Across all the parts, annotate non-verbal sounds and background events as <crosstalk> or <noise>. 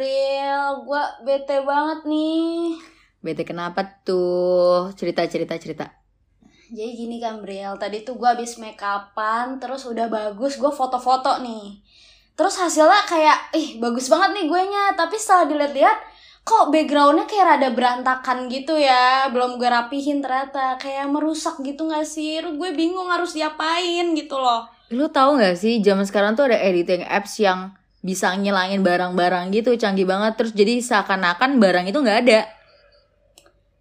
Aduh, Bril, gua bete banget nih. Bete kenapa tuh? Cerita cerita cerita. Jadi gini kan, Bril, tadi tuh gua habis make upan, terus udah bagus, gua foto-foto nih. Terus hasilnya kayak, ih bagus banget nih gue nya, tapi setelah dilihat-lihat, kok backgroundnya kayak rada berantakan gitu ya, belum gue rapihin ternyata, kayak merusak gitu gak sih? Gue bingung harus diapain gitu loh. Lu tahu nggak sih zaman sekarang tuh ada editing apps yang bisa ngilangin barang-barang gitu canggih banget terus jadi seakan-akan barang itu nggak ada.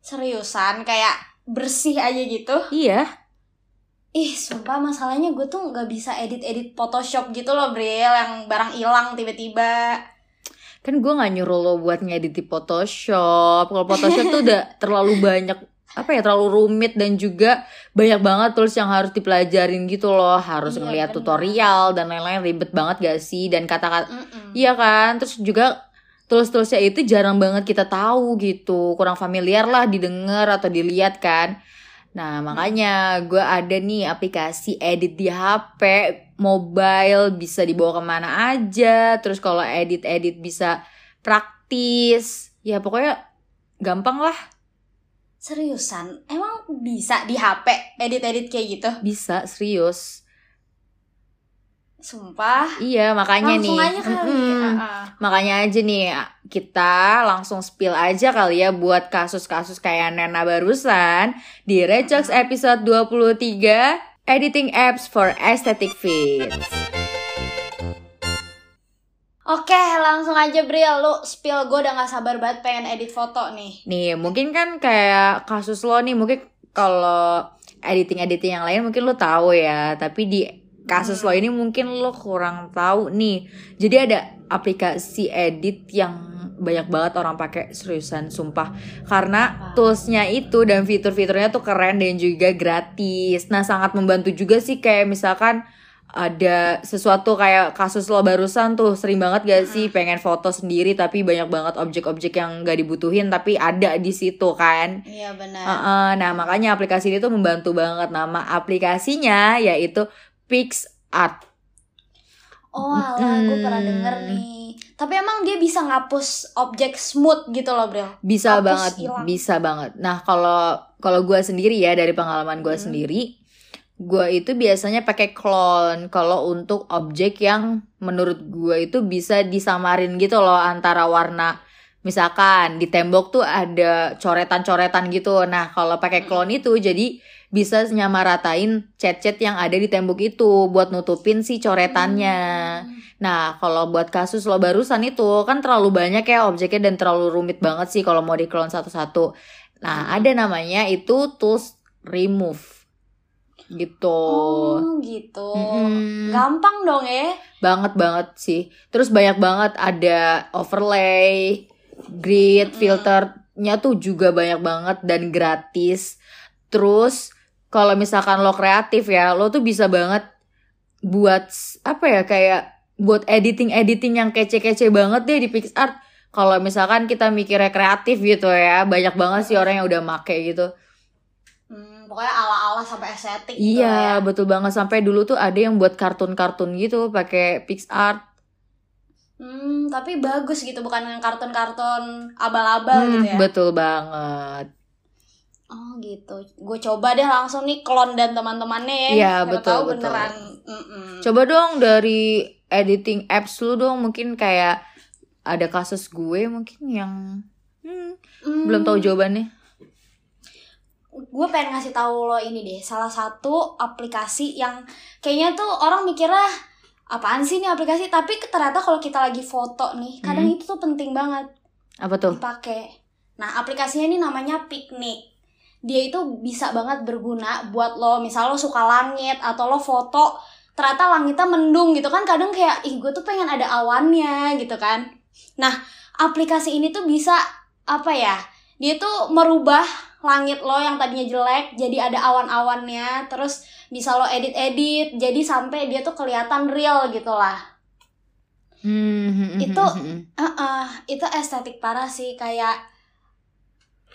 Seriusan, kayak bersih aja gitu. Iya. Ih, sumpah masalahnya gue tuh nggak bisa edit-edit Photoshop gitu loh, Bril, yang barang hilang tiba-tiba. Kan gue nggak nyuruh lo buat ngedit di Photoshop. Kalau Photoshop tuh udah terlalu banyak apa ya terlalu rumit dan juga banyak banget tools yang harus dipelajarin gitu loh. Harus Iya, ngeliat bener. tutorial dan lain-lain ribet banget gak sih? Dan kata-kata Mm-mm. Iya kan, terus juga tools-toolsnya itu jarang banget kita tahu gitu, kurang familiar lah didengar atau dilihat kan. Nah makanya gue ada nih aplikasi edit di HP, mobile bisa dibawa ke mana aja, terus kalau edit-edit bisa praktis, ya pokoknya gampang lah, Seriusan, emang bisa di HP edit-edit kayak gitu? bisa serius. Sumpah. Iya makanya Langsung nih. aja kali. Mm-mm. Ah-ah. Makanya aja nih kita langsung spill aja kali ya buat kasus-kasus kayak Nena barusan di Recox episode 23 Editing Apps for Aesthetic Fits. Oke, langsung aja Bril, lu spill gue udah gak sabar banget pengen edit foto nih. Nih mungkin kan kayak kasus lo nih mungkin kalau editing-editing yang lain mungkin lo tahu ya tapi di kasus lo ini mungkin lo kurang tahu nih. Jadi ada aplikasi edit yang banyak banget orang pakai seriusan sumpah karena toolsnya itu dan fitur-fiturnya tuh keren dan juga gratis. Nah sangat membantu juga sih kayak misalkan ada sesuatu kayak kasus lo barusan tuh sering banget gak sih pengen foto sendiri tapi banyak banget objek-objek yang gak dibutuhin tapi ada di situ kan. Iya benar. Heeh, nah makanya aplikasi ini tuh membantu banget nama aplikasinya yaitu PixArt. Oh alah, gue pernah denger nih. Tapi emang dia bisa ngapus objek smooth gitu loh, Bril. Bisa Hapus, banget, hilang. bisa banget. Nah kalau kalau gue sendiri ya dari pengalaman gue Hmm. sendiri, gue itu biasanya pakai clone kalau untuk objek yang menurut gue itu bisa disamarin gitu loh antara warna. Misalkan di tembok tuh ada coretan-coretan gitu. Nah kalau pakai clone itu jadi bisa nyamaratain cat-cat yang ada di tembok itu buat nutupin si coretannya. Hmm. Nah, kalau buat kasus lo barusan itu kan terlalu banyak ya objeknya dan terlalu rumit banget sih kalau mau di clone satu-satu. Nah, ada namanya itu tools remove. Gitu. Oh, gitu. Mm-mm. Gampang dong ya. Banget banget sih. Terus banyak banget ada overlay, grid, filternya tuh juga banyak banget dan gratis. Terus kalau misalkan lo kreatif ya, lo tuh bisa banget buat apa ya kayak buat editing editing yang kece-kece banget deh di PixArt. Kalau misalkan kita mikirnya kreatif gitu ya, banyak banget sih orang yang udah make gitu. Hmm, pokoknya ala-ala sampai estetik gitu Iya, lah ya. betul banget. Sampai dulu tuh ada yang buat kartun-kartun gitu pakai PixArt. Hmm, tapi bagus gitu bukan yang kartun-kartun abal-abal Hmm, gitu ya. betul banget. Oh gitu. Gue coba deh langsung nih klon dan teman-temannya ya. Iya, betul, tahu betul. beneran. Mm-mm. Coba dong dari editing apps lu dong mungkin kayak ada kasus gue mungkin yang hmm, Hmm, belum tahu jawabannya. Gue pengen ngasih tahu lo ini deh. Salah satu aplikasi yang kayaknya tuh orang mikirnya apaan sih nih aplikasi? Tapi ternyata kalau kita lagi foto nih, kadang Hmm. itu tuh penting banget Apa tuh? dipakai. Nah, aplikasinya ini namanya Picnic. Dia itu bisa banget berguna buat lo, misal lo suka langit atau lo foto ternyata langitnya mendung gitu kan kadang kayak ih gue tuh pengen ada awannya gitu kan nah aplikasi ini tuh bisa apa ya dia tuh merubah langit lo yang tadinya jelek jadi ada awan-awannya terus bisa lo edit-edit jadi sampai dia tuh kelihatan real gitu lah Hmm, Itu- uh -uh, itu estetik parah sih kayak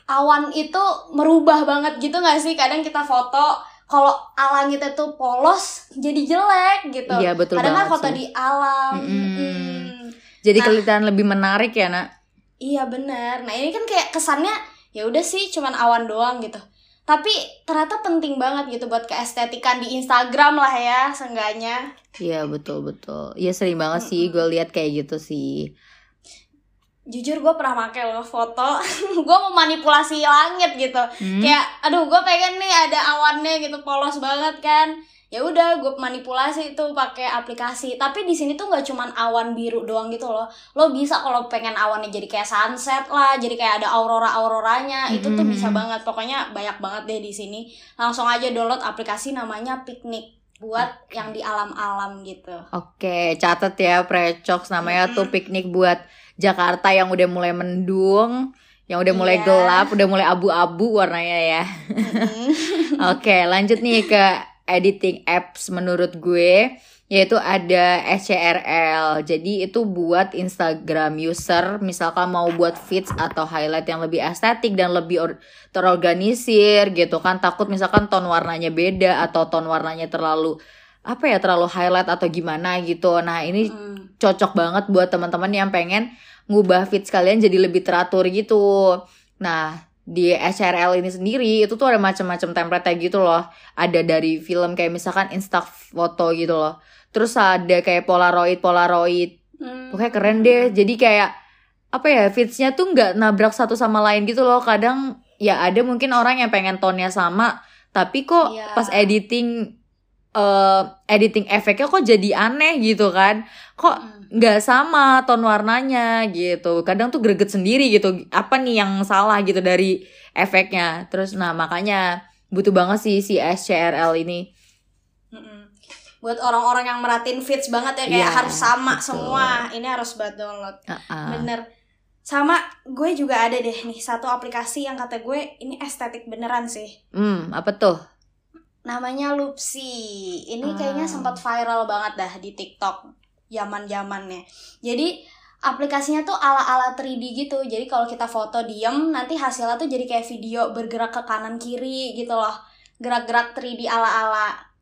awan itu merubah banget gitu gak sih kadang kita foto kalau langitnya tuh polos jadi jelek gitu Iya betul kadang kan foto sih. di alam mm. Jadi Nah. kelihatan lebih menarik ya nak. Iya bener. Nah ini kan kayak kesannya ya udah sih cuman awan doang gitu. Tapi ternyata penting banget gitu buat keestetikan di Instagram lah ya seenggaknya. Iya betul betul. Iya sering banget sih gue lihat kayak gitu sih. Jujur gue pernah pakai loh foto. <laughs> gue mau manipulasi langit gitu. Hmm? Kayak aduh gue pengen nih ada awannya gitu polos banget kan. Ya udah gue manipulasi itu pakai aplikasi. Tapi di sini tuh nggak cuman awan biru doang gitu loh. Lo bisa kalau pengen awannya jadi kayak sunset lah, jadi kayak ada aurora auroranya. Itu tuh bisa banget. Pokoknya banyak banget deh di sini. Langsung aja download aplikasi namanya Picnic buat yang di alam-alam gitu. Oke, catat ya Precox namanya tuh piknik buat Jakarta yang udah mulai mendung, yang udah mulai Iya. gelap, udah mulai abu-abu warnanya ya. Mm-mm. <laughs> Oke, lanjut nih ke editing apps menurut gue yaitu ada SCRL. Jadi itu buat Instagram user misalkan mau buat feeds atau highlight yang lebih estetik dan lebih or- terorganisir gitu kan. Takut misalkan tone warnanya beda atau tone warnanya terlalu apa ya terlalu highlight atau gimana gitu. Nah, ini Mm. cocok banget buat teman-teman yang pengen ngubah feeds kalian jadi lebih teratur gitu. Nah, di SRL ini sendiri itu tuh ada macam-macam template gitu loh. Ada dari film kayak misalkan insta foto gitu loh. Terus ada kayak polaroid polaroid. Mm. Pokoknya keren deh. Jadi kayak apa ya feedsnya tuh nggak nabrak satu sama lain gitu loh. Kadang ya ada mungkin orang yang pengen tone-nya sama, tapi kok Iya. pas editing eh editing efeknya kok jadi aneh gitu kan. Kok Mm. Nggak sama ton warnanya gitu kadang tuh greget sendiri gitu apa nih yang salah gitu dari efeknya terus nah makanya butuh banget sih si SCRL ini. Buat orang-orang yang merhatiin feeds banget ya kayak Iya, harus sama betul. semua. Ini harus buat download. Ah-ah. Bener. Sama gue juga ada deh nih satu aplikasi yang kata gue ini estetik beneran sih. hmm apa tuh Namanya Loopsy. Ini kayaknya Ah. sempat viral banget dah di TikTok zaman-zamannya. Jadi aplikasinya tuh ala-ala 3D gitu. Jadi kalau kita foto diem nanti hasilnya tuh jadi kayak video bergerak ke kanan kiri gitu loh. Gerak-gerak 3D ala-ala.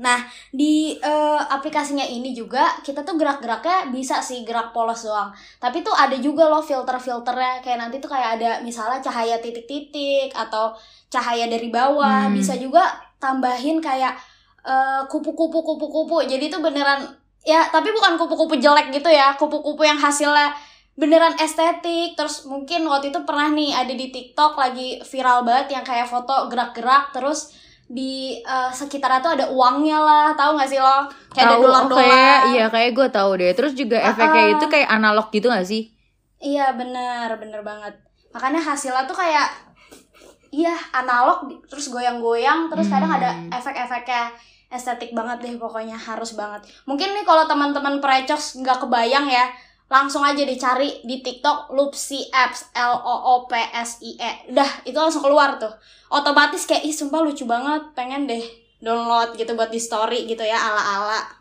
Nah, di eh, aplikasinya ini juga kita tuh gerak-geraknya bisa sih gerak polos doang. Tapi tuh ada juga loh filter-filternya kayak nanti tuh kayak ada misalnya cahaya titik-titik atau cahaya dari bawah. Hmm. Bisa juga tambahin kayak eh, kupu-kupu kupu-kupu. Jadi tuh beneran ya, tapi bukan kupu-kupu jelek gitu ya. Kupu-kupu yang hasilnya beneran estetik. Terus mungkin waktu itu pernah nih ada di TikTok lagi viral banget yang kayak foto gerak-gerak terus di eh, sekitarnya tuh ada uangnya lah. Tahu nggak sih lo? Kayak ada Tahu, dolar-dolar. oh, kayak iya kayak gue tahu deh. Terus juga efeknya itu kayak analog gitu gak sih? Iya bener bener banget. Makanya hasilnya tuh kayak iya analog terus goyang-goyang terus kadang ada Hmm. efek-efeknya estetik banget deh pokoknya harus banget. Mungkin nih kalau teman-teman precos nggak kebayang ya langsung aja dicari di TikTok Loopsy Apps L O O P S I E. Udah itu langsung keluar tuh. Otomatis kayak ih sumpah lucu banget pengen deh download gitu buat di story gitu ya ala-ala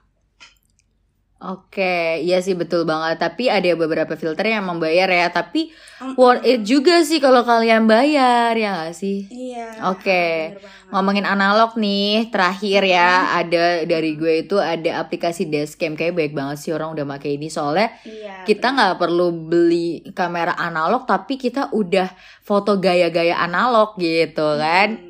Oke, iya sih betul banget. Tapi ada beberapa filter yang membayar ya. Tapi Mm. worth it juga sih kalau kalian bayar ya gak sih? iya Oke. Ngomongin analog nih, terakhir ya ada dari gue itu ada aplikasi dashcam kayak baik banget sih orang udah pakai ini soalnya iya kita nggak perlu beli kamera analog tapi kita udah foto gaya-gaya analog gitu kan. Hmm,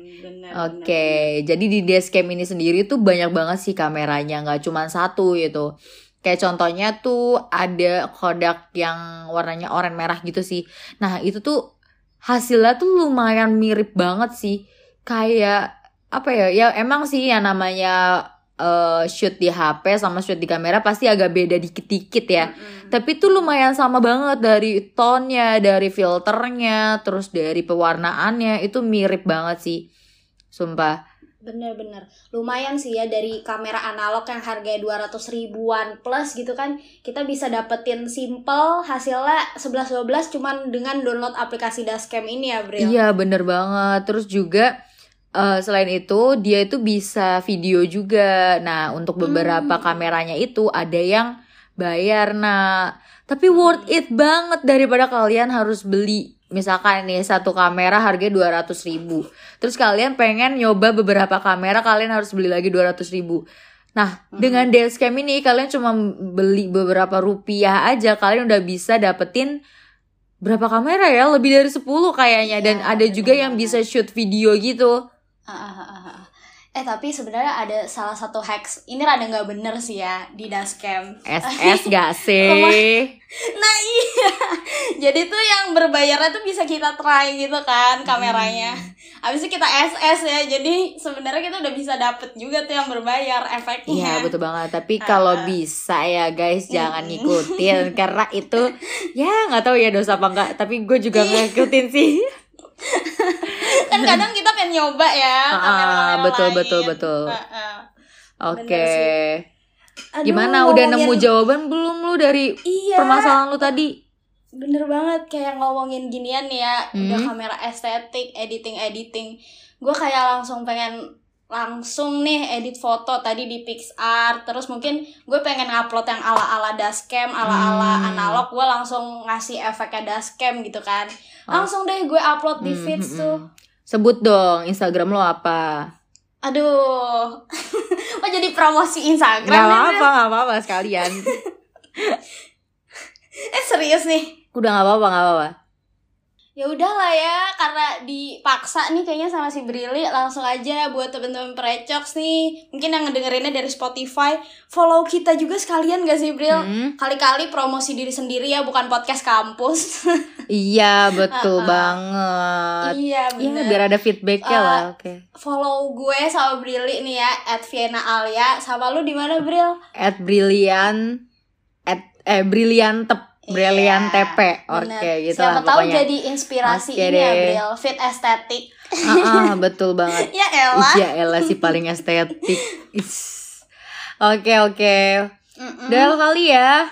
Oke, jadi di dashcam ini sendiri tuh banyak banget sih kameranya, nggak cuma satu gitu. Kayak contohnya tuh ada Kodak yang warnanya oranye merah gitu sih. Nah itu tuh hasilnya tuh lumayan mirip banget sih. Kayak apa ya? Ya emang sih yang namanya eh, shoot di HP sama shoot di kamera pasti agak beda dikit-dikit ya. Mm-mm. Tapi tuh lumayan sama banget dari tonnya, dari filternya, terus dari pewarnaannya itu mirip banget sih. Sumpah. Bener-bener lumayan sih ya dari kamera analog yang harganya 200 ribuan plus gitu kan kita bisa dapetin simple hasilnya 11-12 cuman dengan download aplikasi Dashcam ini ya Bril Iya bener banget. Terus juga eh, selain itu dia itu bisa video juga. Nah untuk beberapa Hmm. kameranya itu ada yang bayar. Nah tapi worth it banget daripada kalian harus beli. Misalkan nih satu kamera harganya 200 ribu. Terus kalian pengen nyoba beberapa kamera kalian harus beli lagi 200 ribu. Nah Hmm. dengan Dashcam ini kalian cuma beli beberapa rupiah aja kalian udah bisa dapetin berapa kamera ya lebih dari 10 kayaknya dan Iya, ada juga yang bisa shoot video gitu ah, ah, ah. Eh tapi sebenarnya ada salah satu hacks. Ini rada nggak bener sih ya di Dashcam SS gak <laughs> sih? Nah iya. Jadi tuh yang berbayarnya tuh bisa kita try gitu kan kameranya. Habis itu kita SS ya Jadi sebenarnya kita udah bisa dapet juga tuh yang berbayar efeknya. Iya betul banget. Tapi <laughs> kalau bisa ya guys jangan Mm. ngikutin karena itu ya nggak tahu ya dosa apa enggak tapi gue juga Iya. ngikutin sih <laughs> Kan kadang kita pengen nyoba ya Ah, kamera-kamera betul, lain. betul, betul. Ah, ah. oke Aduh, gimana udah nemu jawaban belum lu dari Iya permasalahan lu tadi Bener banget kayak ngomongin ginian ya Udah Hmm. kamera estetik, editing-editing Gue kayak langsung pengen langsung nih edit foto tadi di PixArt Terus mungkin gue pengen ngupload yang ala-ala dashcam, ala-ala Hmm. analog Gue langsung ngasih efeknya dashcam gitu kan Langsung deh gue upload di Hmm, feeds hmm, tuh hmm. Sebut dong Instagram lo apa? Aduh. <laughs> Oh jadi promosi Instagram Gak nih, apa-apa, gak apa-apa sekalian. <laughs> Eh serius nih. Udah gak apa-apa, gak apa-apa ya udahlah ya karena dipaksa nih kayaknya sama si Brili langsung aja buat temen-temen precox nih. Mungkin yang ngedengerinnya dari Spotify. Follow kita juga sekalian gak sih Bril? Hmm. kali-kali promosi diri sendiri ya bukan podcast kampus. <laughs> Iya betul ah. banget. Iya Iya bener. biar ada feedbacknya Ah, lah oke. follow gue sama Brili nih ya at Vienna Alia. Sama lu di mana Bril? At Brilliant At Eh Brilliant Tep Brilliant Iya, TP Oke bener. gitu siapa lah tahu pokoknya jadi inspirasi Oke ini ya. Bril fit estetik Ah, ah, <laughs> Betul banget ya elah Iya elah si paling estetik. Oke oke. Udah kali ya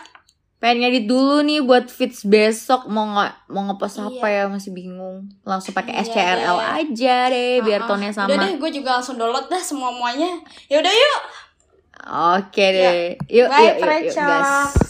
Pengen ngedit dulu nih buat fits besok mau nggak mau ngepost apa ya masih bingung langsung pakai Iya SCRL deh. aja deh biar Ah, ah. tonnya Udah sama deh, gue juga langsung download dah semua muanya. Yaudah yuk. Oke deh. Yuk, Bye, yuk, yuk, yuk, guys.